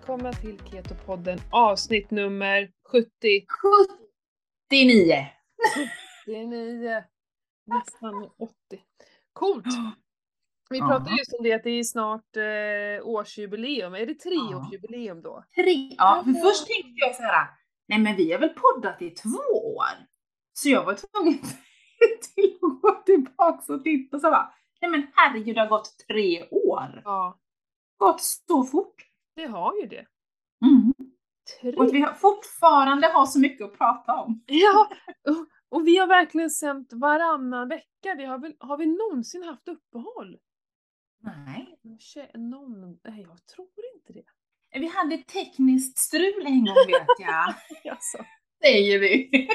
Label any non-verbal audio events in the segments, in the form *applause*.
välkomna till Keto-podden avsnitt nummer 70. 79! 79. Nästan 80. Coolt! Vi pratade just om det att det är snart eh, årsjubileum. Är det treårsjubileum då? Tre. Ja, för Ja. först tänkte jag så här, nej men vi har väl poddat i två år? Så jag var tvungen *laughs* till att gå tillbaka och titta och så bara, nej men herregud det har gått tre år. Ja, Gått så fort. Det har ju det. Mm. Och att vi har fortfarande har så mycket att prata om. Ja, *laughs* och, och vi har verkligen sänt varannan vecka. Vi har, väl, har vi någonsin haft uppehåll? Nej. Någon, nej, jag tror inte det. Vi hade tekniskt strul en gång vet jag. *laughs* Alltså. Säger vi.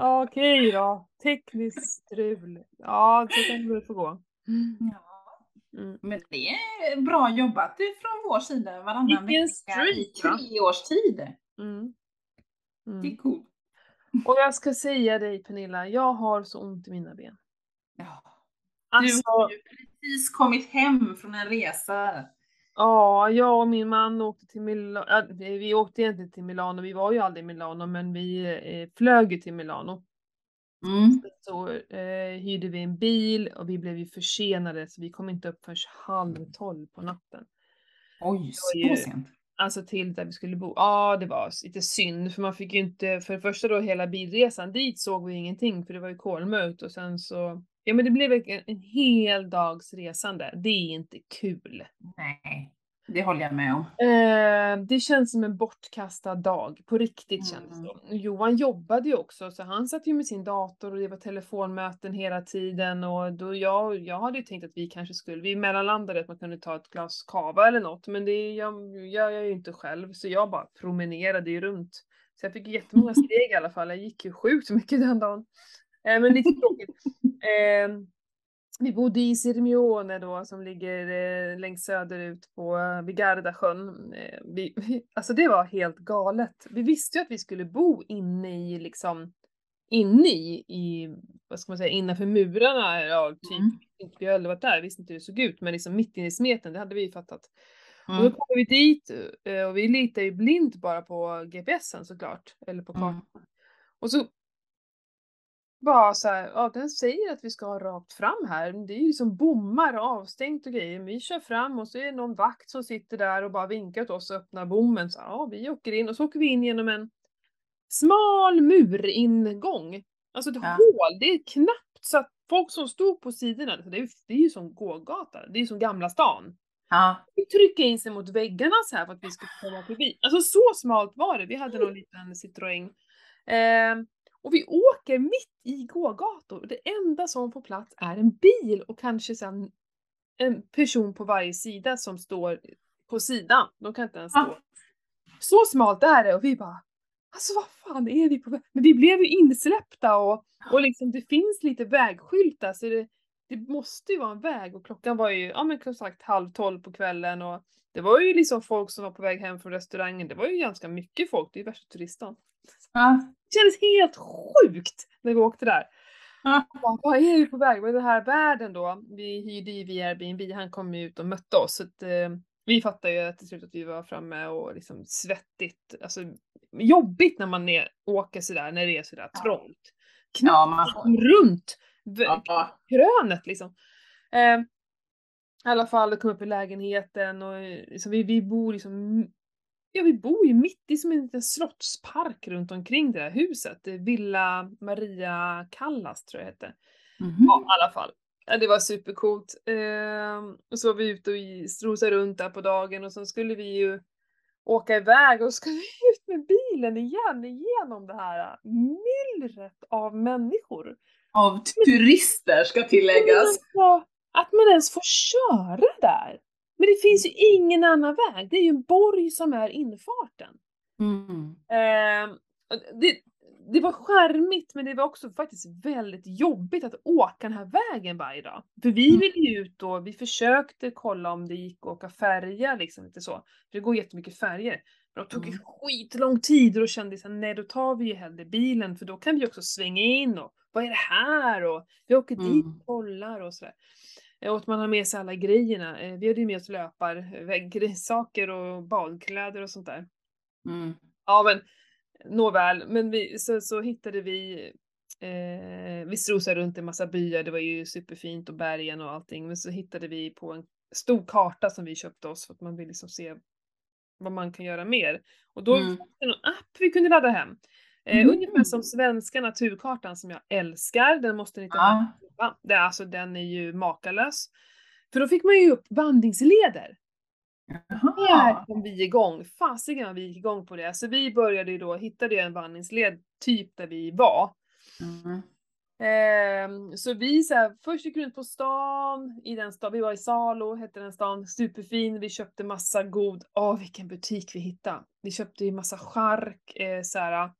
Okej då. Tekniskt strul. Ja, så kan det få gå. Ja. Mm. Men det är bra jobbat från vår sida varannan vecka i streak, va? tre års tid. Mm. Det är Mm. coolt. Och jag ska säga dig Pernilla, jag har så ont i mina ben. Ja. Alltså, Du har ju precis kommit hem från en resa. ja, jag och min man åkte till Milano. vi åkte egentligen till Milano, vi var ju aldrig i Milano, men vi eh, flög ju till Milano. Mm. Så eh, hyrde vi en bil och vi blev ju försenade så vi kom inte upp förrän halv tolv på natten. Oj, så ju- sent. Alltså till där vi skulle bo. Ja, det var lite synd för man fick ju inte, för det första då hela bilresan dit såg vi ingenting för det var ju kolmörkt och sen så, ja men det blev en, en hel dags resande. Det är inte kul. Nej, det håller jag med om. Eh, det känns som en bortkastad dag, på riktigt kändes det Mm. Johan jobbade ju också så han satt ju med sin dator och det var telefonmöten hela tiden och då jag, jag hade ju tänkt att vi kanske skulle, vi mellanlandade att man kunde ta ett glas kava eller något men det jag, gör jag ju inte själv så jag bara promenerade ju runt. Så jag fick jättemånga *laughs* steg i alla fall, jag gick ju sjukt mycket den dagen. Eh, men lite tråkigt. *laughs* Eh, vi bodde i Sirmione då som ligger eh, längst söderut på eh, vid Gardasjön. Eh, vi, *laughs* alltså det var helt galet. Vi visste ju att vi skulle bo inne i liksom inne i, i vad ska man säga, innanför murarna. Ja, typ. Mm. Inte, vi har aldrig varit där, visste inte hur det såg ut, men liksom mitt inne i smeten, det hade vi ju fattat. Och då Mm. kom vi dit eh, och vi litar ju blint bara på GPSen såklart, eller på kartan. Mm. Och så bara så här, ja den säger att vi ska ha rakt fram här. men Det är ju som bommar och avstängt och grejer. Men Vi kör fram och så är det någon vakt som sitter där och bara vinkar åt oss och öppnar bommen. Så ja, vi åker in och så åker vi in genom en smal muringång. Alltså ett Ja. hål, det är knappt så att folk som stod på sidorna, så det är ju, det är ju som gågata, det är ju som Gamla stan. Ja. Vi trycker in sig mot väggarna så här för att vi ska komma förbi. Alltså så smalt var det. Vi hade någon liten Citroën. Ehm, och vi åker mitt i gågator. Det enda som får plats är en bil och kanske sen en person på varje sida som står på sidan. De kan inte ens stå. Ja. Så smalt är det och vi bara Alltså vad fan är vi på väg? Men vi blev ju insläppta och, och liksom det finns lite vägskyltar så det, det måste ju vara en väg och klockan var ju, ja men som sagt halv tolv på kvällen och det var ju liksom folk som var på väg hem från restaurangen. Det var ju ganska mycket folk, det är ju värsta turistdagen. Ja. Det kändes helt sjukt när vi åkte där. Ja. Bara, Vad är vi på väg? Men den här världen då, vi hyrde ju via Airbnb, han kom ut och mötte oss. Så att, eh, vi fattade ju till slut att vi var framme och liksom svettigt, alltså jobbigt när man är, åker sådär, när det är sådär Ja. trångt. Ja, man får... Runt Ja. krönet liksom. Eh, I alla fall, kom upp i lägenheten och liksom, vi, vi bor liksom Ja, vi bor ju mitt i som en liten slottspark runt omkring det där huset. Villa Maria Callas tror jag det hette. Mhm. Ja, i alla fall. Ja, det var supercoolt. Ehm, och så var vi ute och strosade runt där på dagen och sen skulle vi ju åka iväg och så ska *laughs* vi ut med bilen igen igenom det här myllret av människor. Av turister ska tilläggas. Alltså, att man ens får köra där. Men det finns ju ingen annan väg. Det är ju en borg som är infarten. Mm. Och det, det var skärmigt men det var också faktiskt väldigt jobbigt att åka den här vägen varje dag. För vi Mm. ville ju ut och vi försökte kolla om det gick att åka färja liksom lite så. För det går jättemycket färger. Men de tog ju Mm. skitlång tid och då kände jag nej då tar vi ju hellre bilen för då kan vi också svänga in och vad är det här och vi åker dit Mm. och kollar och sådär. Och att man har med sig alla grejerna. Eh, Vi hade ju med oss löparsaker och badkläder och sånt där. Mm. Ja men nåväl, men vi, så, så hittade vi Eh, vi strosade runt i massa byar, det var ju superfint och bergen och allting. Men så hittade vi på en stor karta som vi köpte oss för att man vill liksom se vad man kan göra mer. Och då Mm. fanns det någon app vi kunde ladda hem. Eh, Mm. Ungefär som svenska naturkartan som jag älskar, den måste ni ha. Ja. Det, är alltså, den är ju makalös. För då fick man ju upp vandringsleder. Där Jaha. kom vi igång. Fasiken vi gick igång på det. Så vi började ju då, hittade ju en vandringsled typ där vi var. Mm. Ehm, så vi så här, först gick runt på stan, i den stan, vi var i Salo, hette den stan, superfin, vi köpte massa god, åh vilken butik vi hittade. Vi köpte ju massa chark, eh, så här,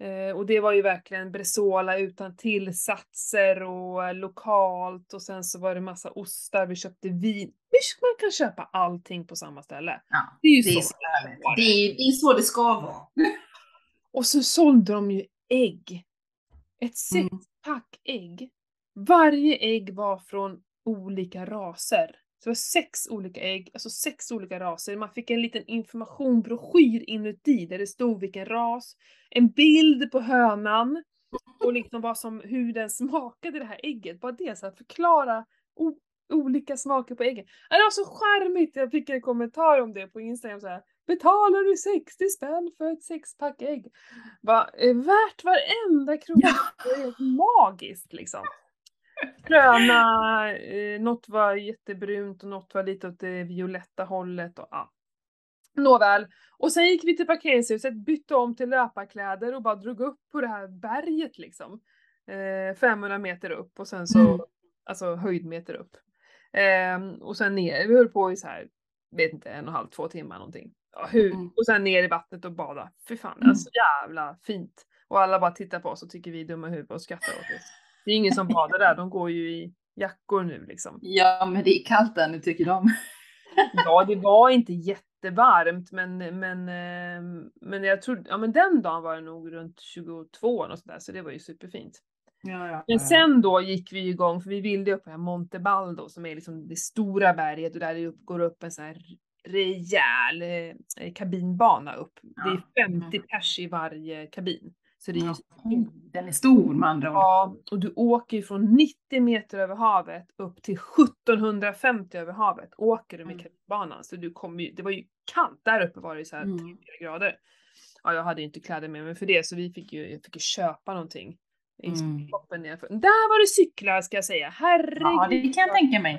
eh, och det var ju verkligen Bresola utan tillsatser och eh, lokalt och sen så var det massa ostar, vi köpte vin. Visst man kan köpa allting på samma ställe. Ja, Det är ju det är så. så härligt. Det är, det är så det ska vara. *laughs* Och så sålde de ju ägg. Ett Mm. sexpack ägg. Varje ägg var från olika raser. Så det var sex olika ägg, alltså sex olika raser. Man fick en liten informationbroschyr inuti där det stod vilken ras, en bild på hönan och liksom vad som, hur den smakade det här ägget. Bara det, så här, förklara olika smaker på äggen. Det var så charmigt! Jag fick en kommentar om det på Instagram så här. Betalar du 60 spänn för ett sexpack ägg? Eh, värt varenda krona! Det är helt magiskt liksom. Gröna, eh, något var jättebrunt och något var lite åt det violetta hållet och ja. Nåväl. Och sen gick vi till parkeringshuset, bytte om till löparkläder och bara drog upp på det här berget liksom. Eh, 500 meter upp och sen så, Mm. alltså höjdmeter upp. Ehm, och sen ner, vi höll på i så här, vet inte, en och en halv, två timmar någonting. Ja, hur? Mm. Och sen ner i vattnet och bada. Fy fan, Mm. alltså jävla fint. Och alla bara tittar på oss och tycker vi är dumma i huvudet och skrattar åt oss. Det är ingen som badar där, de går ju i jackor nu liksom. *laughs* Ja, men det är kallt där nu tycker de. Ja, det var inte jättevarmt, men, men, eh, men jag tror, ja men den dagen var det nog runt 22 och sådär, så det var ju superfint. Ja, ja. Men sen då gick vi igång, för vi ville upp på det här Monte Baldo som är liksom det stora berget och där det upp, går upp en sån här rejäl eh, kabinbana upp. Det är 50 pers i varje kabin. Så det är ju Ja. Den är stor med andra ord. Ja, och du åker ju från 90 meter över havet upp till 1750 över havet. Åker du med Mm. Så du kommer ju, det var ju kallt där uppe var det ju så här Mm. 3 grader. Ja, jag hade ju inte kläder med mig för det så vi fick ju, jag fick ju köpa någonting. Mm. toppen. Där var det cyklar ska jag säga, herregud. Ja, det kan jag tänka mig.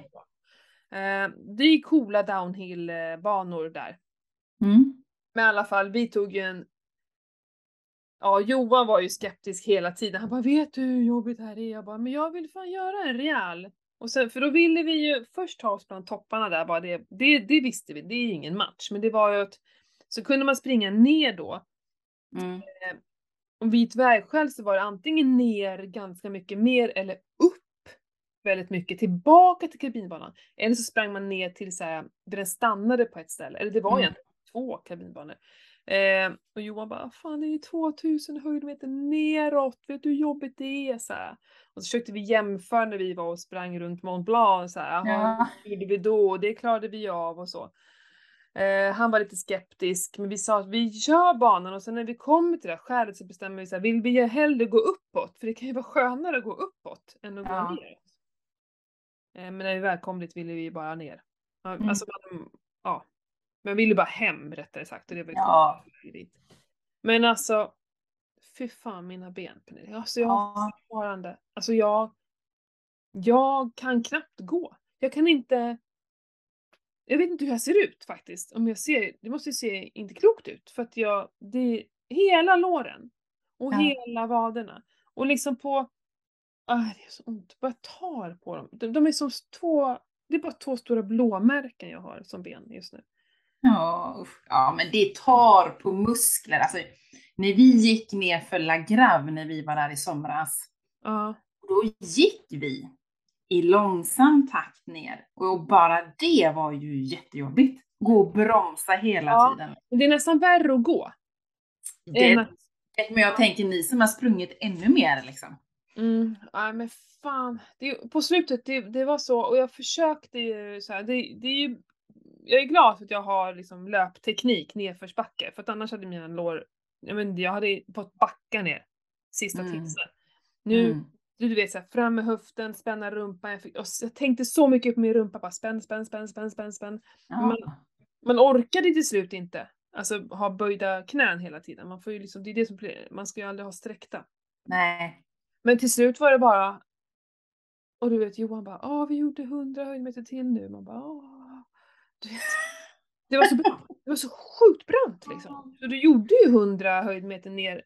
Eh, det är coola downhillbanor där. Mm. Men i alla fall, vi tog ju en Ja, Johan var ju skeptisk hela tiden. Han bara, vet du hur jobbigt det här är? Jag bara, men jag vill fan göra en rejäl. Och sen, för då ville vi ju först ta oss bland topparna där, bara det, det, det visste vi, det är ingen match. Men det var ju att, så kunde man springa ner då. Mm. Om vit vägskäl så var det antingen ner ganska mycket mer eller upp väldigt mycket tillbaka till kabinbanan. Eller så sprang man ner till så här, där den stannade på ett ställe. Eller det var Mm. egentligen två kabinbanor. Eh, och Johan bara, fan det är ju 2000 höjdmeter neråt, vet du hur jobbigt det är? Så här. Och så försökte vi jämföra när vi var och sprang runt Mont Blanc, så här, "Jaha, Ja. hur gjorde vi då? Det klarade vi av och så. Eh, han var lite skeptisk, men vi sa att vi kör banan och sen när vi kommer till det här skäret så bestämmer vi så här, vill vi hellre gå uppåt? För det kan ju vara skönare att gå uppåt än att Ja. gå ner. Eh, men när vi väl kom dit ville vi bara ner. Mm. Alltså, man, ja. Man ville bara hem rättare sagt. Och det var Ja. dit. Men alltså, fy fan mina ben Pernilla. Alltså jag har Ja. fortfarande, alltså jag, jag kan knappt gå. Jag kan inte, jag vet inte hur jag ser ut faktiskt. Om jag ser, det måste ju se inte klokt ut. För att jag, det är hela låren. Och Ja. hela vaderna. Och liksom på, ah, det är så ont. Bara tar på dem. De, de är som två, det är bara två stora blåmärken jag har som ben just nu. Ja, usch. ja, men det tar på muskler. Alltså, när vi gick ner för La Grave när vi var där i somras, Ja. då gick vi i långsam takt ner. Och bara det var ju jättejobbigt. Gå och bromsa hela Ja. tiden. Det är nästan värre att gå. Det, att- men jag tänker ni som har sprungit ännu mer liksom. Mm, nej men fan. Det, på slutet, det, det var så, och jag försökte ju så här, det, det är ju, jag är glad för att jag har liksom löpteknik nedförsbacke, för att annars hade mina lår, jag men jag hade fått backa ner sista Mm. tipsen. Nu, Mm. du vet såhär, fram med höften, spänna rumpan, jag, fick, jag tänkte så mycket på min rumpa, bara spänn, spänn, spänn, spänn, spänn, spänn. Ja. Man orkade till slut inte, alltså ha böjda knän hela tiden. Man får ju liksom, det är det som, blir- man ska ju aldrig ha sträckta. Nej. Men till slut var det bara... Och du vet Johan bara, ja vi gjorde 100 höjdmeter till nu. Man bara, åh. Du vet, det var så brant. Det var så sjukt brant liksom. Så du gjorde ju 100 höjdmeter ner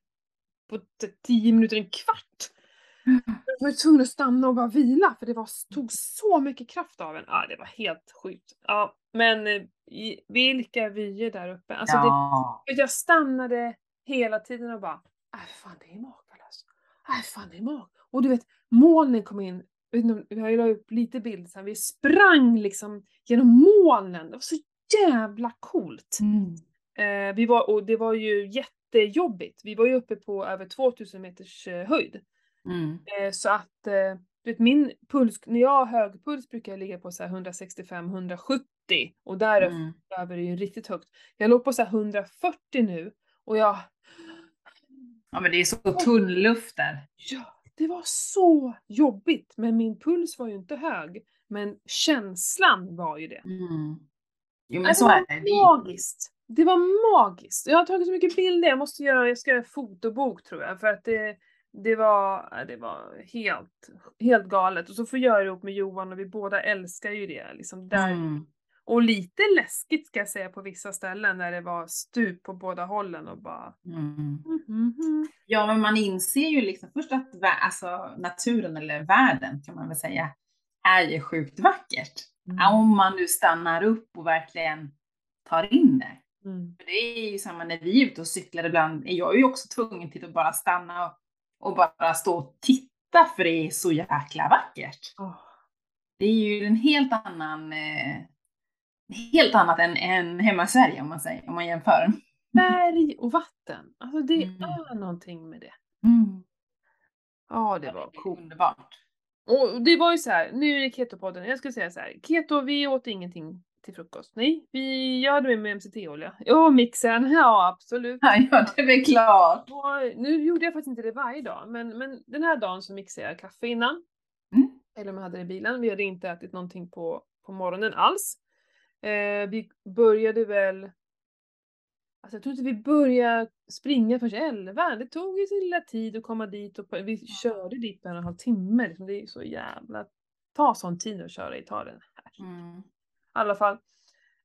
på 10 minuter, en kvart. Jag var tvungen att stanna och bara vila för det var, tog så mycket kraft av en. Ja, det var helt sjukt. Ja, men eh, i, vilka vyer där uppe. Alltså det, ja. Vet, Jag stannade hela tiden och bara, nej fan det är makalöst. Nej fan det är mag. Och du vet, molnen kom in. Vet inte om- Vi har ju la upp lite bild sen. Vi sprang liksom genom molnen. Det var så jävla coolt. Mm. Eh, vi var, och det var ju jättejobbigt. Vi var ju uppe på över 2000 meters eh, höjd. Mm. Eh, så att, eh, du vet min puls, när jag har hög puls brukar jag ligga på så här 165-170 och däröver Mm. är det ju riktigt högt. Jag låg på så här 140 nu och jag, Ja men det är så tunn luft där. ja, det var så jobbigt. Men min puls var ju inte hög. Men känslan var ju det. Mm. Jo men Alltså, så det är var det. Vi- magiskt. Det var magiskt. Jag har tagit så mycket bilder, jag måste göra, jag ska göra fotobok tror jag. För att det, det var, det var helt, helt galet. Och så får jag göra det ihop med Johan och vi båda älskar ju det. Liksom där. Mm. Och lite läskigt ska jag säga på vissa ställen när det var stup på båda hållen och bara... Mm. Mhm. Ja, men man inser ju liksom först att alltså, naturen eller världen kan man väl säga är ju sjukt vackert. Mm. Om man nu stannar upp och verkligen tar in det. Mm. För det är ju samma när vi är ute och cyklar ibland. är Jag ju också tvungen till att bara stanna och, och bara stå och titta för det är så jäkla vackert. Åh. Det är ju en helt annan, eh, helt annat än, än hemma i Sverige om man, säger, om man jämför. Berg och vatten. Alltså det Mm. är någonting med det. Mm. Ja, det var coolt. Underbart. Och det var ju så här, nu är det Keto-podden, jag skulle säga så här, Keto, vi åt ingenting till frukost. Nej, vi, jag hade med mig MCT-olja. Ja, mixen, ja absolut. Ja, ja, det är väl klart. Och nu gjorde jag faktiskt inte det varje dag, men, men den här dagen så mixade jag kaffe innan. Mm. Eller om jag hade det i bilen. Vi hade inte ätit någonting på, på morgonen alls. Eh, vi började väl... Alltså jag tror inte vi började springa förrän elva. Det tog ju sin lilla tid att komma dit och vi körde dit på en och en halv timme. Liksom. Det är ju så jävla... Ta sån tid att köra i Italien. Här. Mm. I alla fall.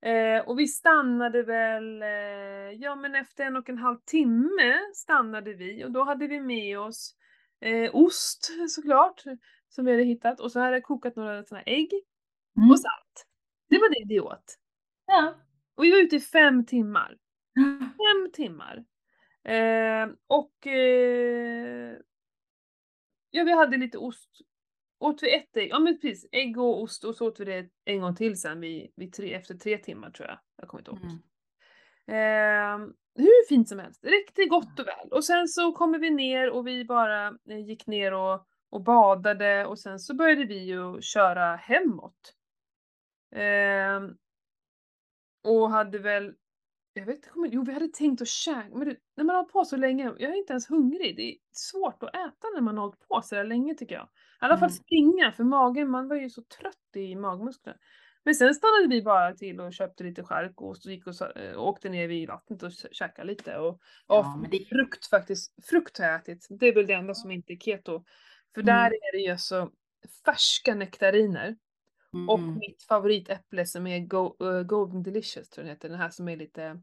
Eh, och vi stannade väl, eh, ja men efter en och en halv timme stannade vi och då hade vi med oss eh, ost såklart, som vi hade hittat och så hade jag kokat några såna ägg Mm. och salt. Det var det vi åt. Ja. Och vi var ute i fem timmar. *laughs* Fem timmar. Eh, och eh, ja, vi hade lite ost. Åt vi ett ägg? Ja men precis, ägg och ost och så åt vi det en gång till sen vid, vid tre, efter tre timmar tror jag. Jag kommer inte ihåg. Mm. Eh, hur fint som helst, det räckte gott och väl. Och sen så kommer vi ner och vi bara eh, gick ner och, och badade och sen så började vi ju köra hemåt. Eh, och hade väl, jag vet inte, jo vi hade tänkt att käka, men du, när man har på så länge, jag är inte ens hungrig. Det är svårt att äta när man har hållit på så där länge tycker jag. I alla fall Mm. springa, för magen, man var ju så trött i magmusklerna. Men sen stannade vi bara till och köpte lite chark och så gick och så, äh, åkte ner vid vattnet och kä- käkade lite. Och, Ja, och men det- frukt faktiskt, frukt har jag ätit. Det är väl det enda som inte är keto. För Mm. där är det ju så färska nektariner. Och Mm. mitt favoritäpple som är Go, eh, Golden Delicious tror jag den heter. Den här som är lite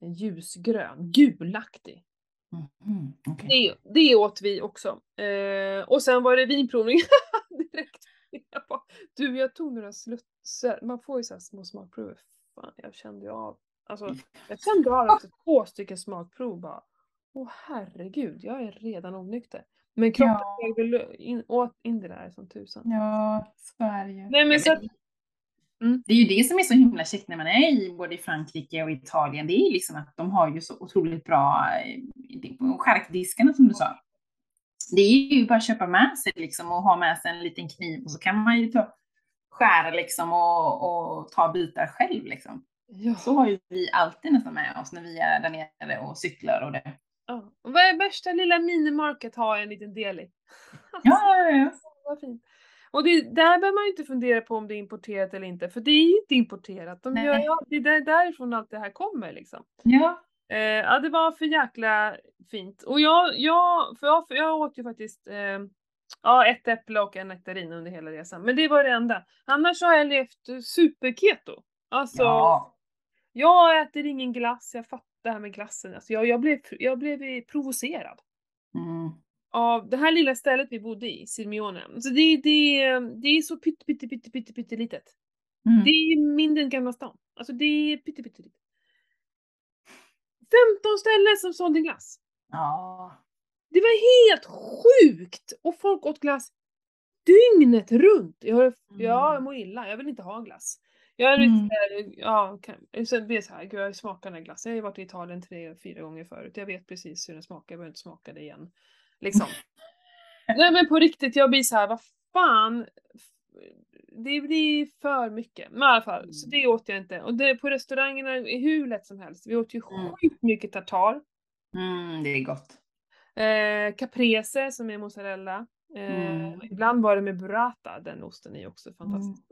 ljusgrön, gulaktig. Mhm, okej. Det, det åt vi också. Eh, och sen var det vinprovning. *laughs* Direkt. Jag bara, du, jag tog några slutsar. Man får ju så små smakprover. Fan, jag kände ju av. Alltså, jag kände av efter två stycken smakprov bara. Åh herregud, jag är redan onykter. Men kroppen Ja. väl in, åt in det där som tusan. Ja, så är det ju. Nej, men så att- Mm. Det är ju det som är så himla käckt när man är i både i Frankrike och Italien. Det är liksom att de har ju så otroligt bra eh, charkdiskarna som du sa. Det är ju bara att köpa med sig liksom och ha med sig en liten kniv och så kan man ju ta, skära liksom och, och ta bitar själv liksom. Ja. Så har ju vi alltid nästan med oss när vi är där nere och cyklar och det. Ja. Och vad är värsta lilla minimarket har en liten del i? *laughs* Ja, ja, ja. Vad fint. Och det, där behöver man ju inte fundera på om det är importerat eller inte, för det är ju inte importerat. De gör ju, det är där- därifrån allt det här kommer liksom. Ja. Eh, ja, det var för jäkla fint. Och jag, jag, för jag, för jag åt ju faktiskt eh, ja, ett äpple och en nektarin under hela resan. Men det var det enda. Annars har jag levt superketo. Alltså, ja. jag äter ingen glass, jag fattar det här med glassen. Alltså, jag, jag, blev, jag blev provocerad Mm. av det här lilla stället vi bodde i, Sirmione. Så det, det, det är så pytte, pytte, pytte, pytte, pytte litet. Mm. Det är mindre än Gamla stan. Alltså det är pytte, pytte litet. 15 ställen som sålde glass. Ja. Det var helt sjukt! Och folk åt glass dygnet runt. Jag, jag Mm. mår illa, jag vill inte ha glass. Jag är Mm. lite ja, kan, sen blir gud jag smakar den här glassen. Jag har ju varit i Italien tre, fyra gånger förut. Jag vet precis hur den smakar, jag behöver inte smaka det igen. Liksom. *laughs* Nej men på riktigt, jag blir så här, vad fan. Det blir för mycket. Men i alla fall, så Mm. det åt jag inte. Och det, på restaurangerna är hur lätt som helst. Vi åt ju Mm. sjukt mycket tartar. Mm, det är gott. Eh, caprese som är mozzarella. Eh, Mm. Ibland var det med burrata, den osten är ju också fantastisk.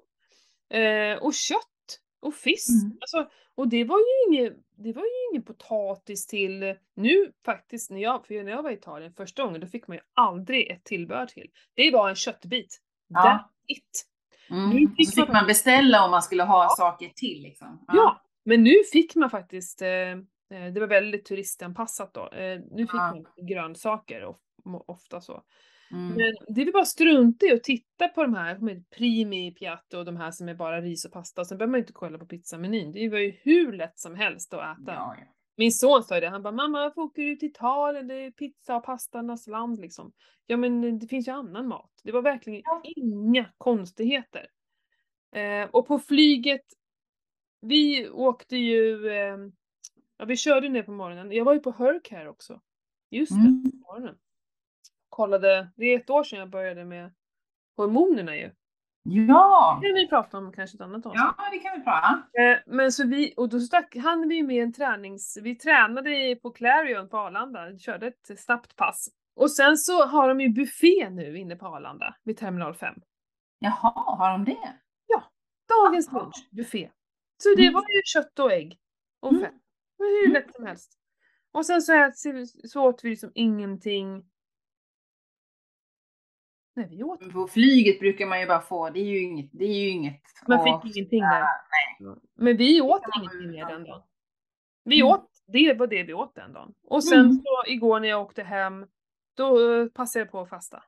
Eh, och kött och fisk. Mm. Alltså, och det var ju inget, det var ju ingen potatis till, nu faktiskt när jag, för när jag var i Italien första gången, då fick man ju aldrig ett tillbehör till. Det var en köttbit. Ja. That's it. Mm. Nu Och fick så fick man- beställa om man skulle ha saker till liksom. Ja, men nu fick man faktiskt, eh, eh, det var väldigt turistanpassat då, eh, nu fick Ja. man grönsaker mo- ofta så. Mm. Men det är bara strunta i att titta på de här, med primi piatto och de här som är bara ris och pasta, sen behöver man inte kolla på pizzamenyn. Det var ju hur lätt som helst att äta. Ja, ja. Min son sa ju det, han bara mamma varför åker du till Italien? Det är pizza och pastarnas land liksom. Ja men det finns ju annan mat. Det var verkligen Ja. inga konstigheter. Eh, och på flyget, vi åkte ju, eh, ja vi körde ner på morgonen. Jag var ju på Hercare också. Just det, Mm. på morgonen. Kollade, det är ett år sedan jag började med hormonerna ju. Ja. Det kan vi prata om kanske ett annat avsnitt. ja, det kan vi prata. Eh, men så vi, och då stack, hann vi med en tränings, vi tränade på Clarion på Arlanda, körde ett snabbt pass. Och sen så har de ju buffé nu inne på Arlanda, vid terminal 5. Jaha, har de det? Dagens Aha. lunch, buffé. Så det Mm. var ju kött och ägg. Och Mm. fett. Var hur Mm. lätt som helst. Och sen så, ät, så åt vi liksom ingenting. Nej, vi åt. På flyget brukar man ju bara få, det är ju inget, det är ju inget. Man och- fick ingenting där. Men vi åt ingenting mer den dagen. Vi Mm. åt, det var det vi åt den dagen. Och sen Mm. så igår när jag åkte hem, då eh, passade jag på att fasta.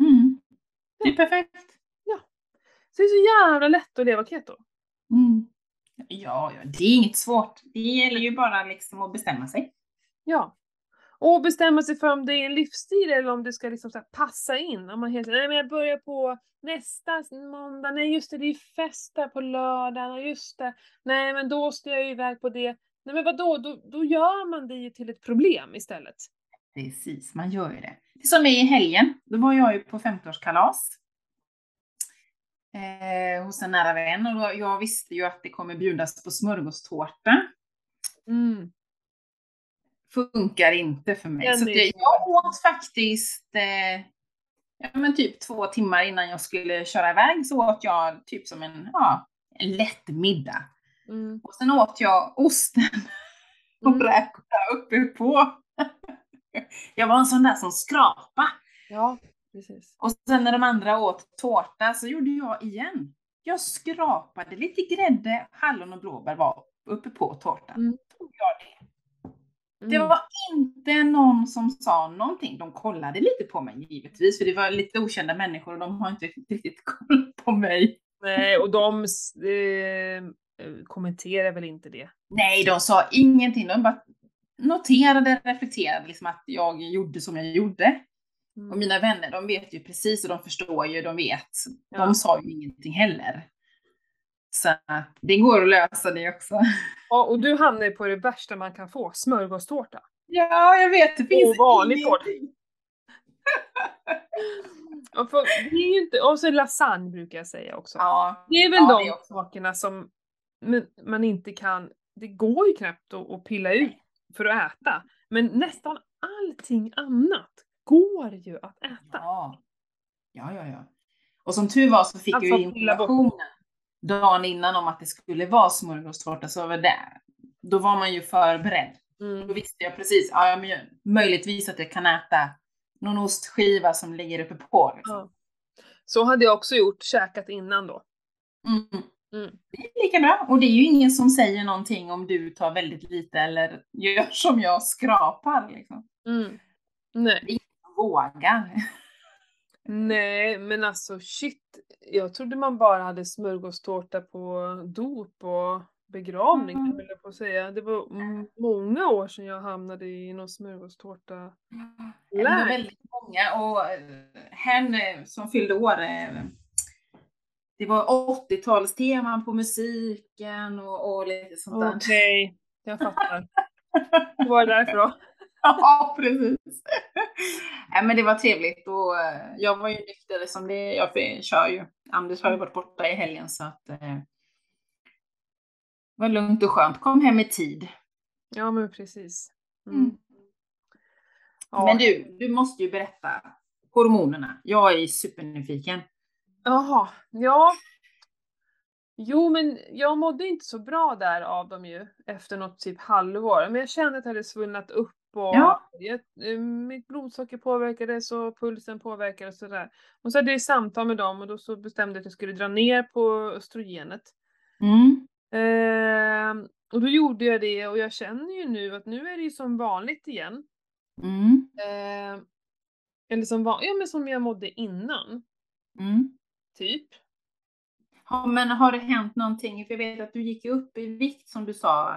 Mm. Det är perfekt. Så det är så jävla lätt att leva keto. Mm. Ja, ja, det är inget svårt. Det gäller ju bara liksom att bestämma sig. Ja. Och bestämma sig för om det är en livsstil eller om det ska liksom passa in. Om man helt nej men jag börjar på nästa måndag, nej just det, det är fest där på lördagen, just det, nej men då ska jag ju iväg på det. Nej men vadå, då, då gör man det ju till ett problem istället. Precis, man gör ju det. Det som är i helgen, då var jag ju på 50-årskalas. Eh, hos en nära vän och då, jag visste ju att det kommer bjudas på smörgåstårta. Mm. Funkar inte för mig. Så det, jag åt faktiskt, eh, ja men typ två timmar innan jag skulle köra iväg så åt jag typ som en, ja, en lätt middag. Mm. Och sen åt jag osten *laughs* och Mm. räkorna uppe på. *laughs* Jag var en sån där som skrapa. Ja, precis. Och sen när de andra åt tårta så gjorde jag igen. Jag skrapade lite grädde, hallon och blåbär var uppe på tårtan. Mm. Tog jag det. Det Mm. var inte någon som sa någonting. De kollade lite på mig givetvis, för det var lite okända människor och de har inte riktigt *laughs* koll på mig. Nej, och de eh, kommenterar väl inte det. Nej, de sa ingenting. De bara noterade, reflekterade liksom att jag gjorde som jag gjorde. Mm. Och mina vänner, de vet ju precis och de förstår ju, de vet. Ja. De sa ju ingenting heller. Så det går att lösa det också. Ja, och du hamnar ju på det värsta man kan få, smörgåstårta. Ja, jag vet. Det finns *laughs* Och vanlig tårta. och, för, det är ju inte, och så lasagne brukar jag säga också. Ja, Det är väl ja, de också. sakerna som man inte kan, det går ju knappt att, att pilla ut för att äta. Men nästan allting annat går ju att äta. Ja. ja, ja, ja. Och som tur var så fick Alltså, jag informationen dagen innan om att det skulle vara smörgåstårta, så var det, då var man ju förberedd. Då Mm. visste jag precis, ja, men möjligtvis att jag kan äta någon ostskiva som ligger uppe på. Liksom. Ja. Så hade jag också gjort, käkat innan då. Mm. Mm. Det är lika bra. Och det är ju ingen som säger någonting om du tar väldigt lite eller gör som jag, skrapar. Liksom. Mm. Nej. Vågar. Nej, men alltså shit. Jag trodde man bara hade smörgåstårta på dop och begravning, Mm. höll jag på att säga. Det var många år sedan jag hamnade i någon smörgåstårta. Det var väldigt många och eh, hen eh, som fyllde år, eh, det var 80-talsteman på musiken och, och lite sånt där. Okej, jag fattar. Vad *laughs* var det därför då? Ja, precis. *laughs* Nej, men det var trevligt och eh, jag var ju nykter som det, jag kör ju. Anders har ju varit borta i helgen så att eh, det var lugnt och skönt. Kom hem i tid. Ja, men precis. Mm. Mm. Ja. Men du, du måste ju berätta hormonerna. Jag är supernyfiken. Jaha, ja. Jo, men jag mådde inte så bra där av dem ju efter något typ halvår. Men jag kände att det hade svullnat upp Ja. jag, eh, mitt blodsocker påverkades och pulsen påverkades och sådär. Och så hade jag samtal med dem och då så bestämde jag att jag skulle dra ner på östrogenet. Mm. Ehm, och då gjorde jag det och jag känner ju nu att nu är det ju som vanligt igen. Mm. Ehm, eller som, van- ja, men som jag mådde innan, Mm. typ. Ja, men har det hänt någonting? För jag vet att du gick upp i vikt som du sa.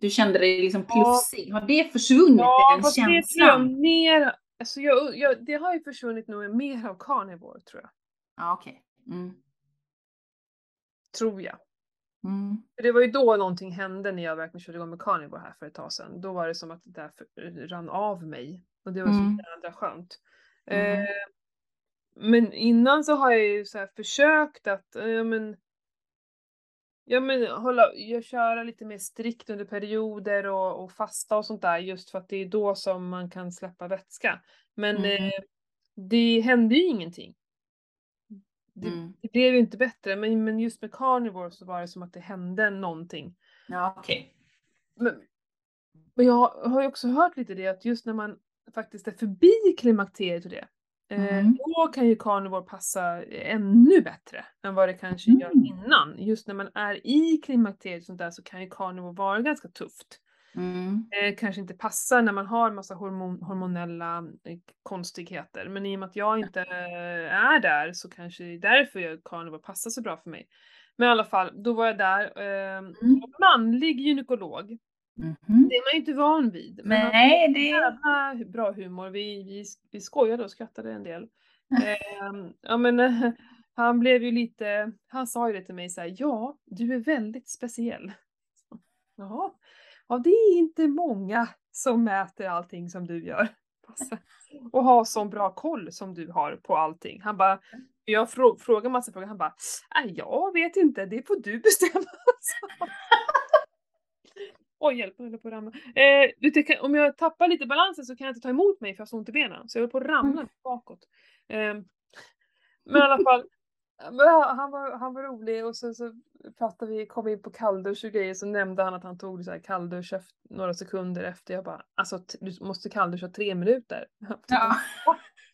Du kände dig liksom Ja. plufsig. Har det försvunnit, Ja, den fast det känslan? mer, alltså jag, jag, det har ju försvunnit nog mer av carnivore tror jag. Ja, okej. Mm. Tror jag. Mm. För det var ju då någonting hände när jag verkligen körde igång med carnivore här för ett tag sedan. Då var det som att det där rann av mig. Och det var Mm. så jädra skönt. Mm. Eh, men innan så har jag ju så försökt att, eh, ja men, ja men hålla, jag köra lite mer strikt under perioder och, och fasta och sånt där just för att det är då som man kan släppa vätska. Men Mm. eh, det hände ju ingenting. Det, Mm. det blev ju inte bättre, men, men just med carnivore så var det som att det hände någonting. Ja, okej. Men, men jag har ju också hört lite det att just när man faktiskt är förbi klimakteriet och det, Mm. då kan ju carnivore passa ännu bättre än vad det kanske gör Mm. innan. Just när man är i klimakteriet och sånt där så kan ju carnivore vara ganska tufft. Mm. Eh, kanske inte passar när man har massa hormon, hormonella eh, konstigheter. Men i och med att jag inte eh, är där så kanske det är därför jag carnivore passar så bra för mig. Men i alla fall, då var jag där. Eh, Mm. manlig gynekolog. Mhm. Det är man ju inte van vid. Men Nej, det... jävla bra humor. Vi, vi, vi skojade och skrattade en del. Ehm, ja men eh, *laughs* han blev ju lite, han sa ju det till mig så här, ja, du är väldigt speciell. *laughs* Jaha, ja det är inte många som mäter allting som du gör. *laughs* Och har sån bra koll som du har på allting. Han bara, jag frå, frågar massa frågor, han bara, jag vet inte, det får du bestämma. Oj, hjälp, jag håller på att ramla. Eh, du, om jag tappar lite balansen så kan jag inte ta emot mig för jag har så ont i benen. Så jag håller på att ramla bakåt. Eh, men i alla fall, han, var, han var rolig och så, så pratade vi, kom in på kalldusch och grejer så nämnde han att han tog så här kalldusch några sekunder efter. Jag bara, alltså du måste kallduscha tre minuter. *laughs* Ja.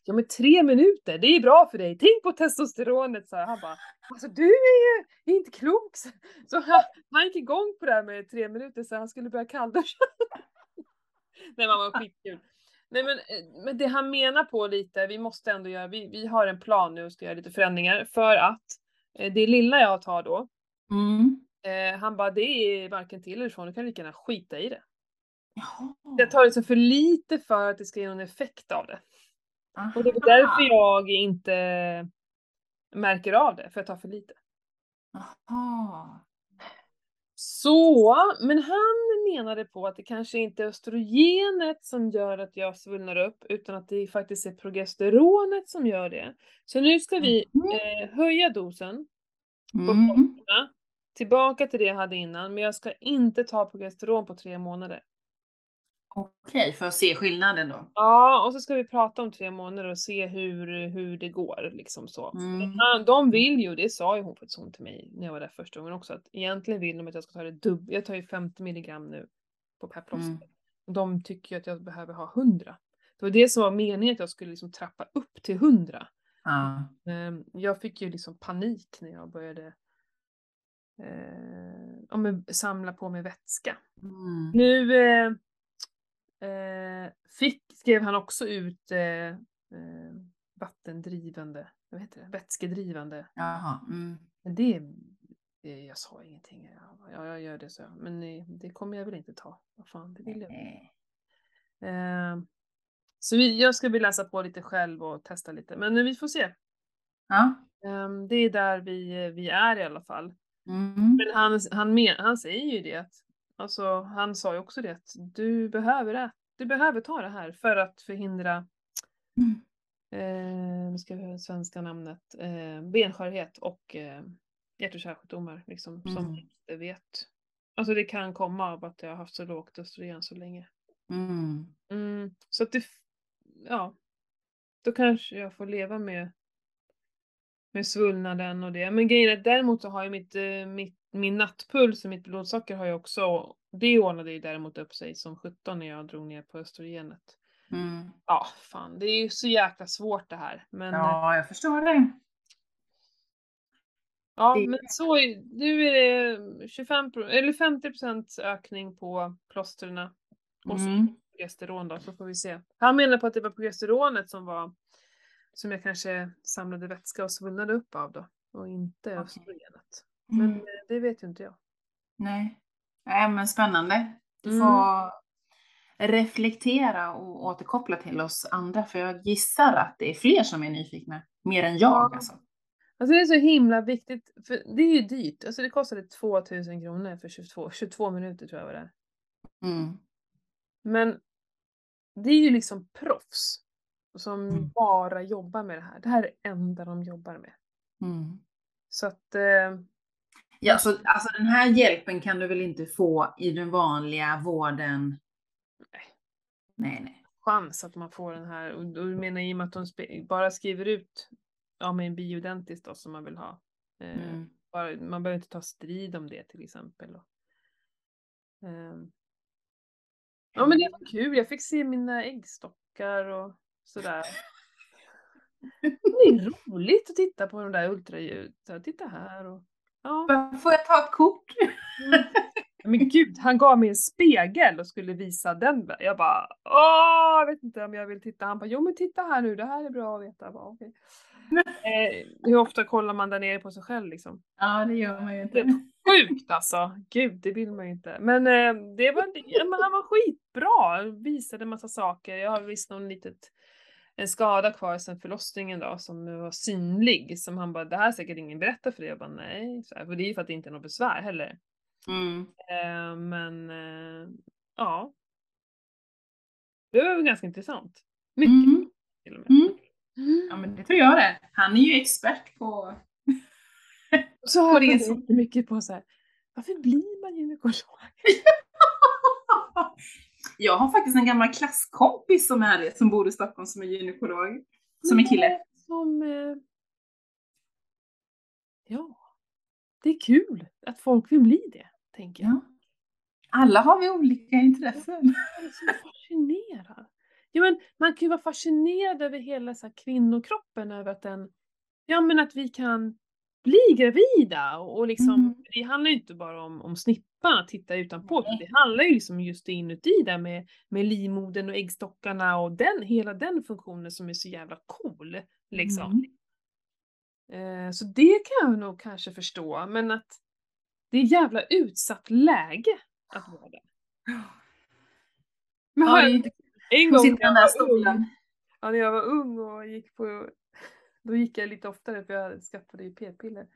Ja men tre minuter, det är bra för dig. Tänk på testosteronet så här. Han bara, alltså du är ju inte klok. Så- *laughs* Så han, han gick igång på det här med tre minuter så han skulle börja kallduscha. *laughs* Nej det var skitkul. Nej men, eh, men det han menar på lite, vi måste ändå göra, vi, vi har en plan nu och ska göra lite förändringar för att eh, det lilla jag tar då, Mm. eh, han bara det är varken till eller från, du kan lika gärna skita i det. Jaha. Jag tar liksom för lite för att det ska ge någon effekt av det. Och det är Aha. därför jag inte märker av det, för jag tar för lite. Jaha. Så, men han menade på att det kanske inte är östrogenet som gör att jag svullnar upp, utan att det faktiskt är progesteronet som gör det. Så nu ska vi Mhm. eh, höja dosen på Mm. tillbaka till det jag hade innan, men jag ska inte ta progesteron på tre månader. Okej, för att se skillnaden då. Ja, och så ska vi prata om tre månader och se hur, hur det går liksom så. Mm. Ja, De vill ju, det sa ju hon faktiskt hon till mig när jag var där första gången också, att egentligen vill de att jag ska ta det dubbla. Jag tar ju 50 milligram nu på per plåster. Mm. De tycker ju att jag behöver ha 100. Det var det som var meningen, att jag skulle liksom trappa upp till 100. Ja. Ehm, Jag fick ju liksom panik när jag började eh, samla på mig vätska. Mm. Nu eh, eh, fick, skrev han också ut eh, eh, vattendrivande, vad heter det, vätskedrivande. Jaha. Mm. Men det, det jag sa ingenting. Ja, ja, jag gör det så. Men eh, det kommer jag väl inte ta. Vad fan, det vill jag. Nej. Eh, så vi, jag ska väl läsa på lite själv och testa lite. Men eh, vi får se. Ja. Ehm, det är där vi, vi är i alla fall. Mm. Men han, han, men, han säger ju det att, alltså han sa ju också det att du behöver det. Du behöver ta det här för att förhindra, Mm. eh, nu ska vi det svenska namnet, eh, benskörhet och eh, hjärt och kärlsjukdomar liksom, som Mm. vi inte vet. Alltså det kan komma av att jag har haft så lågt östrogen så länge. Mm. Mm, så att det, ja, då kanske jag får leva med med svullnaden och det. Men grejen är att däremot så har ju mitt, eh, mitt, min nattpuls och mitt blodsocker har ju också, det ordnade ju däremot upp sig som 17 när jag drog ner på östrogenet. Mm. Ja, fan, det är ju så jäkla svårt det här. Men, ja. Ja, jag förstår det. ja, det- men så, nu är det 25 pro- eller 50% ökning på plåstren och så Mm. progesteron då, så får vi se. Han menar på att det var progesteronet som var, som jag kanske samlade vätska och svullnade upp av då, och inte Okej. östrogenet. Men Mm. det vet ju inte jag. Nej. Nej, men spännande. Du Mm. får reflektera och återkoppla till oss andra, för jag gissar att det är fler som är nyfikna. Mer än jag Ja. alltså. Alltså det är så himla viktigt, för det är ju dyrt. Alltså det kostade 2000 kronor för 22, 22 minuter tror jag var det. Mm. Men det är ju liksom proffs som Mm. bara jobbar med det här. Det här är det enda de jobbar med. Mm. Så att, eh, Ja, så, alltså den här hjälpen kan du väl inte få i den vanliga vården? Nej. Nej, nej. chans att man får den här, och du menar i och med att de bara skriver ut ja, med en bioidentisk då som man vill ha. Eh, Mm. bara, man behöver inte ta strid om det till exempel. Och, ehm, Ja men det var kul, jag fick se mina äggstockar och sådär. *laughs* Det är roligt att titta på de där ultraljud. Så Titta här och... Ja. Får jag ta ett kort? Mm. *laughs* Men gud, han gav mig en spegel och skulle visa den. Jag bara, åh, jag vet inte om jag vill titta. Han bara, jo men titta här nu, det här är bra att veta. Jag bara, okej. *laughs* eh, hur ofta kollar man där nere på sig själv liksom? Ja, det gör man ju inte. sjukt alltså. Gud, det vill man ju inte. Men eh, det var, men han var skitbra. Visade massa saker. Jag har visst någon litet en skada kvar sedan förlossningen då som var synlig. Som han bara, det här säkert ingen berättat för dig. Jag bara, nej. Så här, för det är ju för att det inte är något besvär heller. Mm. Eh, men eh, ja. Det var väl ganska intressant. Mycket Mm. till och med. Mm. Ja, men det tror jag det. Han är ju expert på... Så har *laughs* det så mycket på så här. Varför blir man gynekolog? *laughs* *laughs* Jag har faktiskt en gammal klasskompis som är det, som bor i Stockholm som är gynekolog. Som är kille. Som, eh, ja, det är kul att folk vill bli det, tänker jag. Ja. Alla har vi olika intressen. Jag är så fascinerad. Ja, men man kan ju vara fascinerad över hela så här, kvinnokroppen, över att den, ja men att vi kan bli gravida och, och liksom, Mm. det handlar ju inte bara om, om snippan, att titta utanpå, utan Nej. det handlar ju liksom just inuti där med, med livmodern och äggstockarna och den, hela den funktionen som är så jävla cool. Liksom. Mm. Eh, så det kan jag nog kanske förstå, men att det är jävla utsatt läge att vara där. Men Ja, har är jag- inte en gång sitta när den jag där var ung, stolen. ja, när jag var ung och gick på, då gick jag lite oftare för jag skaffade ju p-piller.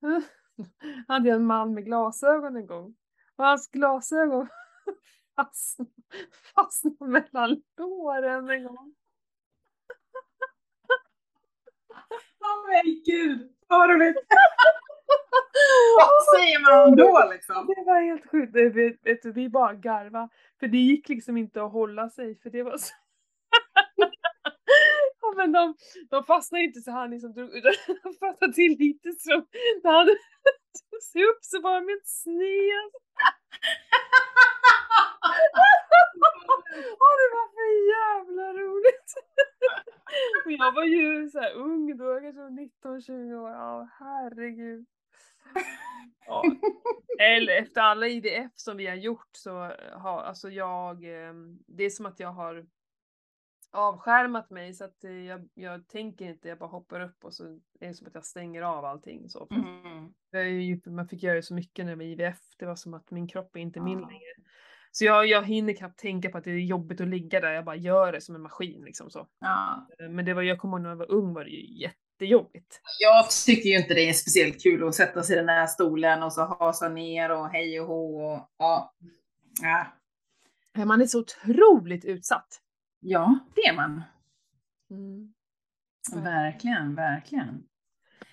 *laughs* hade jag en man med glasögon en gång. Och hans glasögon *laughs* fastnade, fastnade mellan låren en gång. Åh men gud, vad roligt! *laughs* Vad säger man då liksom? Det var helt sjukt. Vet du, vi bara garva För det gick liksom inte att hålla sig för det var så... *laughs* ja, men de, de fastnade inte så han liksom drog utan de fastnade till lite så han tog sig upp så var de helt sned. *laughs* Åh det var för jävla roligt! Och jag var ju så ung då, kanske var 19-20 år. Ja herregud. Ja. Eller efter alla IVF som vi har gjort så har alltså jag, eh, det är som att jag har avskärmat mig så att eh, jag, jag tänker inte, jag bara hoppar upp och så är det som att jag stänger av allting. Så. Mm. ju, man fick göra så mycket när jag var IVF, det var som att min kropp är inte min Ja. längre. Så jag, jag hinner knappt tänka på att det är jobbigt att ligga där, jag bara gör det som en maskin liksom så. Eh, Men det var, jag kommer ihåg när jag var ung var det ju jättejobbigt. Jag tycker ju inte det är speciellt kul att sätta sig i den här stolen och så hasa ner och hej och hå och ja. Ja, Eh, Man är så otroligt utsatt. Ja det är man. Mm. Verkligen, verkligen.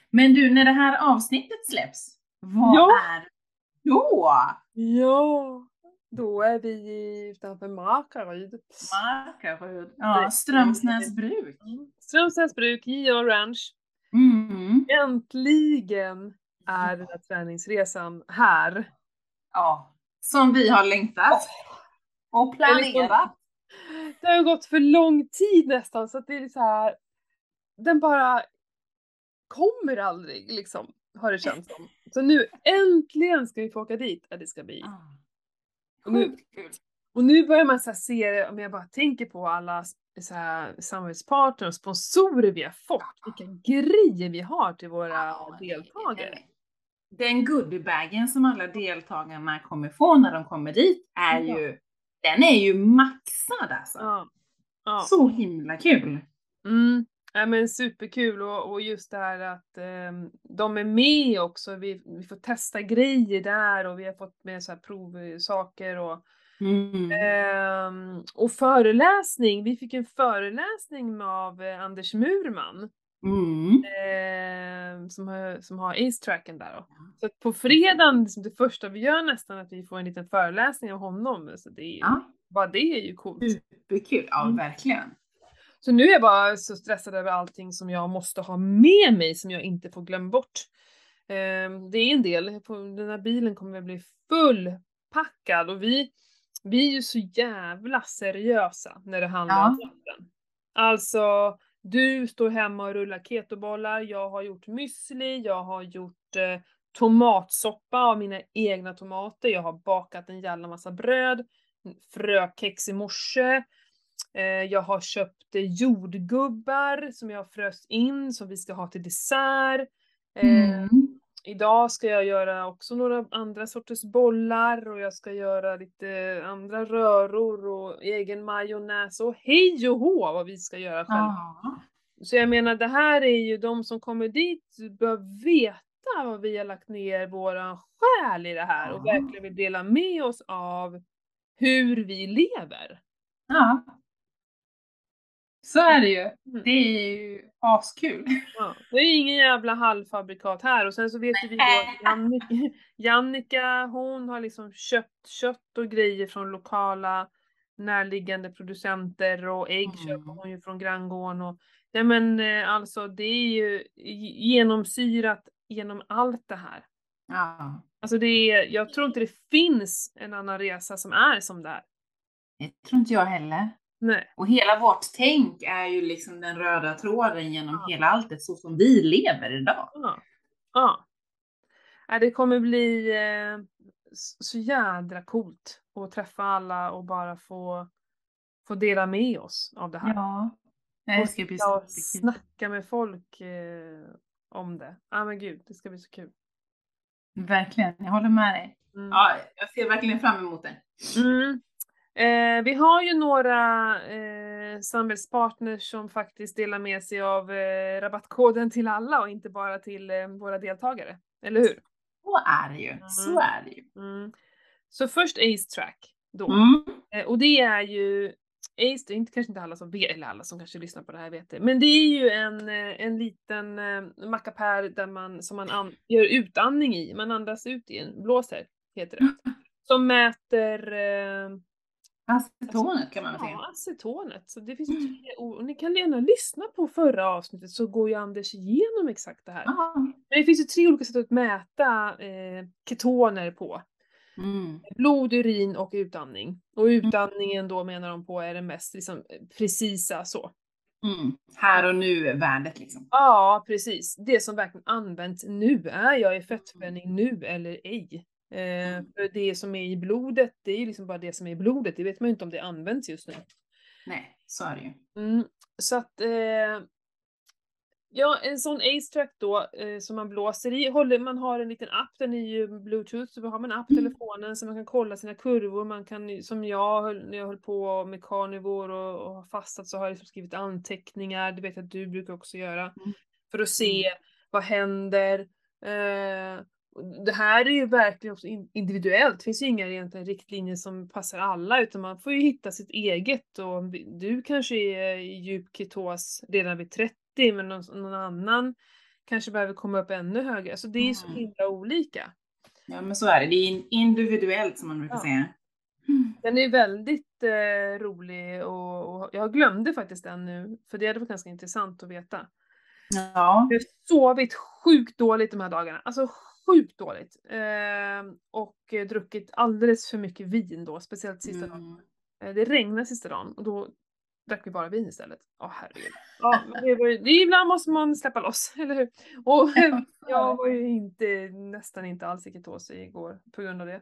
Men du, när det här avsnittet släpps, vad Ja. är då? Ja, då är vi utanför Markaryd. Markaryd. Ja, Strömsnäs bruk. Strömstads bruk, J.A. Ranch. Mm. Äntligen är den här träningsresan här. Ja, som vi har längtat. Och planerat. Det har gått för lång tid nästan så att det är så här. Den bara kommer aldrig liksom, har det känts som. Så nu äntligen ska vi få åka dit. Ja, det ska bli. Ja. Och nu-. Och nu börjar man så se det, om jag bara tänker på alla så här samarbetspartner och sponsorer vi har fått, vilka grejer vi har till våra Ja, deltagare. Den goodiebagen som alla deltagarna kommer få när de kommer dit är Ja. ju, den är ju maxad alltså. Ja. ja. Så himla kul. Mm. Ja, men superkul och, och just det här att ehm, de är med också. Vi, vi får testa grejer där och vi har fått med så här provsaker och, Mm. ehm, och föreläsning. Vi fick en föreläsning av eh, Anders Murman. Mm. eh, som, har, som har Ace-tracken där då. Så att på fredagen, liksom det första vi gör nästan att vi får en liten föreläsning av honom. Så det är, Ja, Bara det är ju coolt. superkul. Ja, Mm. verkligen. Så nu är jag bara så stressad över allting som jag måste ha med mig som jag inte får glömma bort. Eh, det är en del, den här bilen kommer att bli fullpackad och vi, vi är ju så jävla seriösa när det handlar Ja. om maten. Alltså, du står hemma och rullar ketobollar, jag har gjort müsli, jag har gjort eh, tomatsoppa av mina egna tomater, jag har bakat en jävla massa bröd, frökex i morse, eh, jag har köpt eh, jordgubbar som jag har fröst in som vi ska ha till dessert. Eh, Mm. Idag ska jag göra också några andra sorters bollar och jag ska göra lite andra röror och egen majonnäs och hej och hå vad vi ska göra själva. Ja. Så jag menar det här är ju de som kommer dit bör veta vad vi har lagt ner våran själ i det här och Ja. verkligen vill dela med oss av hur vi lever. ja. Så är det ju. Mm. Det är ju askul. Ja, det är ingen jävla halvfabrikat här och sen så vet vi då att Jannica, *laughs* Jannica hon har liksom köpt kött och grejer från lokala närliggande producenter och ägg Mm. köper hon ju från granngården och nej men eh, alltså det är ju genomsyrat genom allt det här. Ja. Alltså det är, jag tror inte det finns en annan resa som är som det här. Det tror inte jag heller. Nej. Och hela vårt tänk är ju liksom den röda tråden genom hela alltet så som vi lever idag. Ja. ja. Ja, Det kommer bli eh, så jädra coolt att träffa alla och bara få, få dela med oss av det här. Ja. Det och ska bli superkul. snacka med folk eh, om det. Ja men gud, det ska bli så kul. Verkligen, jag håller med dig. Mm. Ja, jag ser verkligen fram emot det. Mm. Eh, vi har ju några eh, samarbetspartners som faktiskt delar med sig av eh, rabattkoden till alla och inte bara till eh, våra deltagare. Eller hur? Så är det ju. Så är det ju. Mm. Så först Ace Track då. Mm. Eh, och det är ju Ace, det är inte, kanske inte alla som vet, eller alla som kanske lyssnar på det här vet det, men det är ju en, eh, en liten eh, mackapär där man, som man an, gör utandning i, man andas ut i en, blåser heter det. Som mäter eh, Acetonet kan man väl säga. ja, acetonet. Så det finns ord. Och ni kan gärna lyssna på förra avsnittet så går ju Anders igenom exakt det här. Ja. Men det finns ju tre olika sätt att mäta eh, ketoner på. Mm. Blod, urin och utandning. Och utandningen då menar de på är det mest liksom, precisa så. Mm. Här och nu-värdet liksom. Ja, precis. Det som verkligen används nu. Är jag i fettspänning nu eller ej? Eh, Mm. för det som är i blodet, det är ju liksom bara det som är i blodet. Det vet man ju inte om det används just nu. Nej, så är det ju. Mm, så att eh, Ja, en sån Ace-track då eh, som man blåser i, håller, man har en liten app, den är ju bluetooth, så har man en app på Mm. telefonen så man kan kolla sina kurvor, man kan som jag när jag höll på med carnivore och, och har fastat så har jag liksom skrivit anteckningar, det vet jag att du brukar också göra, Mm. för att se vad händer. Eh, det här är ju verkligen också in- individuellt, det finns ju inga egentligen riktlinjer som passar alla utan man får ju hitta sitt eget och du kanske är i djup ketos redan vid 30 men någon, någon annan kanske behöver komma upp ännu högre. Alltså det är så Mm. himla olika. Ja, men så är det. Det är in- individuellt som man brukar Ja. säga. Den är väldigt eh, rolig och, och jag glömde faktiskt den nu för det hade varit ganska intressant att veta. Ja. Jag har sovit sjukt dåligt de här dagarna. Alltså sjukt dåligt. Eh, och druckit alldeles för mycket vin då, speciellt sista dagen. Mm. Eh, Det regnade sista dagen och då drack vi bara vin istället. Åh herregud. Ja, *laughs* det var ju, det, ibland måste man släppa loss, *laughs* eller hur? Och *laughs* jag var ju inte, nästan inte alls i ketos igår på grund av det.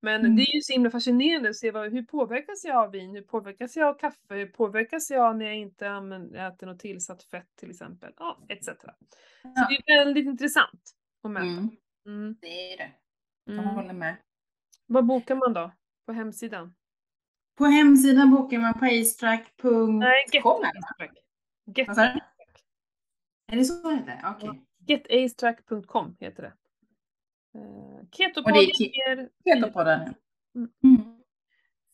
Men Mm. det är ju så himla fascinerande att se vad, hur påverkas jag av vin, hur påverkas jag av kaffe, hur påverkas jag när jag inte använder, äter något tillsatt fett till exempel, ja, etc. Så Ja. det är väldigt intressant att mäta. Mm. Mm. Det är det. Jag Mm. håller med. Vad bokar man då? På hemsidan? På hemsidan bokar man på acetrack.com. Nej, get är det. Get Vad? Är så det heter? Okej. Getacetrack.com heter det. Ketopodden ger Ketopodden. Mm. Mm.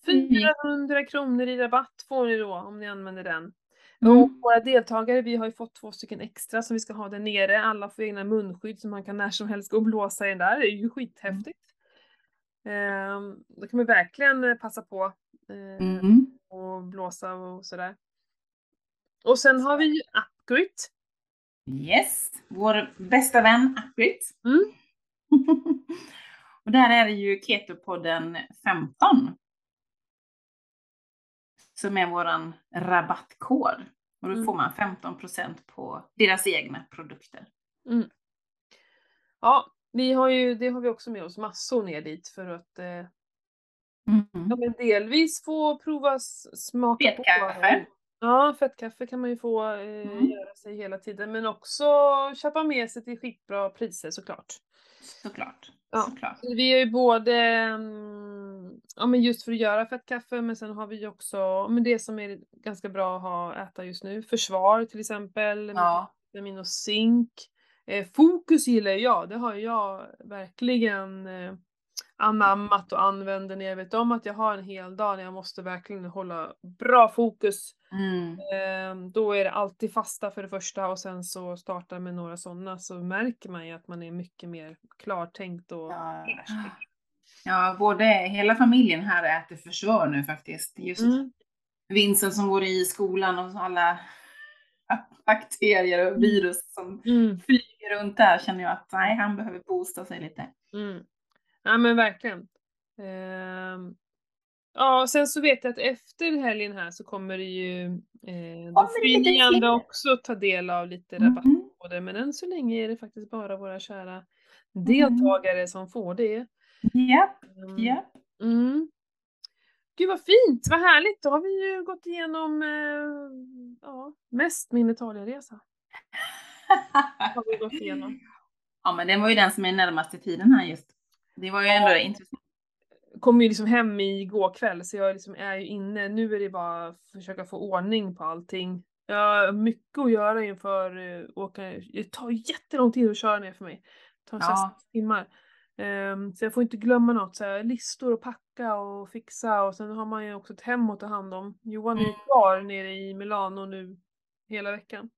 400 kronor i rabatt får ni då om ni använder den. Mm. Och våra deltagare, vi har ju fått två stycken extra som vi ska ha där nere. Alla får egna munskydd så man kan när som helst gå och blåsa i den där. Det är ju skithäftigt. Um, då kan man verkligen eh, passa på eh, Mm. och blåsa och sådär. Och sen har vi ju Upgrit. Yes, vår bästa vän Akrit. Mm. *laughs* och där är det ju Ketopodden 15. Som är våran rabattkod. Och då Mm. får man 15% på deras egna produkter. Ja, vi har ju, det har vi också med oss massor ner dit för att eh, ja, men delvis få prova smaka på. Fetkaffe. Ja, fettkaffe kan man ju få eh, Mm. göra sig hela tiden men också köpa med sig till skitbra priser såklart. Såklart. Ja. Såklart. Så Vi är ju både, mm, ja men just för att göra fettkaffe men sen har vi ju också, men det som är ganska bra att ha, äta just nu, försvar till exempel, Ja. vitamin och zink. Eh, fokus gillar jag, det har jag verkligen eh, anammat och använder när jag vet om att jag har en hel dag när jag måste verkligen hålla bra fokus. Mm. Eh, då är det alltid fasta för det första och sen så startar med några sådana så märker man ju att man är mycket mer klartänkt och Ja. Ja, både hela familjen här äter försvar nu faktiskt. Just Mm. Vincent som går i skolan och alla *laughs* bakterier och virus som Mm. flyger runt där känner jag att nej, han behöver boosta sig lite. Mm. Ja men verkligen. Ehm, ja, sen så vet jag att efter helgen här så kommer det ju, eh, det andra fler? också ta del av lite Mm. rabattkoder, men än så länge är det faktiskt bara våra kära deltagare som får det. Japp, Mm. japp. Mm. Gud vad fint, vad härligt, då har vi ju gått igenom eh, ja, mest min Italienresa. *laughs* Har vi gått igenom. ja, men den var ju den som är närmast i tiden här just. Det var ju ändå intressant. kom ju liksom hem igår kväll så jag liksom är ju inne, nu är det bara att försöka få ordning på allting. Jag har mycket att göra inför uh, åka, det tar jättelång tid att köra ner för mig. Det tar Ja. ja. timmar. Ehm, så jag får inte glömma något, så här, listor och packa och fixa och sen har man ju också ett hem att ta hand om. Johan är ju Mm. kvar nere i Milano nu hela veckan.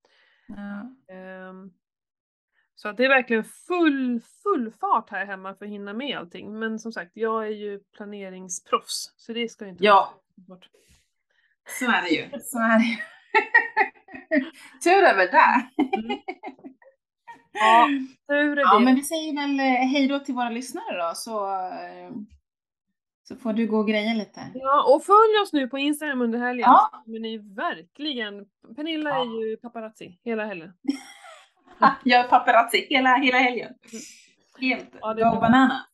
Ehm, så att det är verkligen full, full fart här hemma för att hinna med allting. Men som sagt, jag är ju planeringsproffs, så det ska ju inte Ja. vara bort. Så är det ju. Så är det ju. *laughs* Tur väl det. Mm. Ja, Tur är Ja, det. men vi säger väl eh, hej då till våra lyssnare då, så, eh, så får du gå och greja lite. Ja, och följ oss nu på Instagram under helgen. Ja. Kommer ni verkligen... Pernilla är Ja. ju paparazzi hela helgen. *laughs* Jag är paparazzi hela, hela helgen. Helt Ja, är go banana.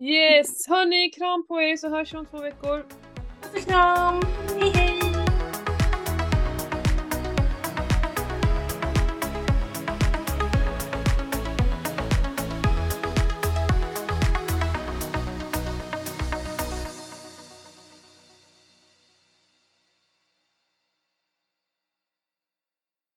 Yes! Hörni, kram på er så hörs vi om två veckor. Puss och kram!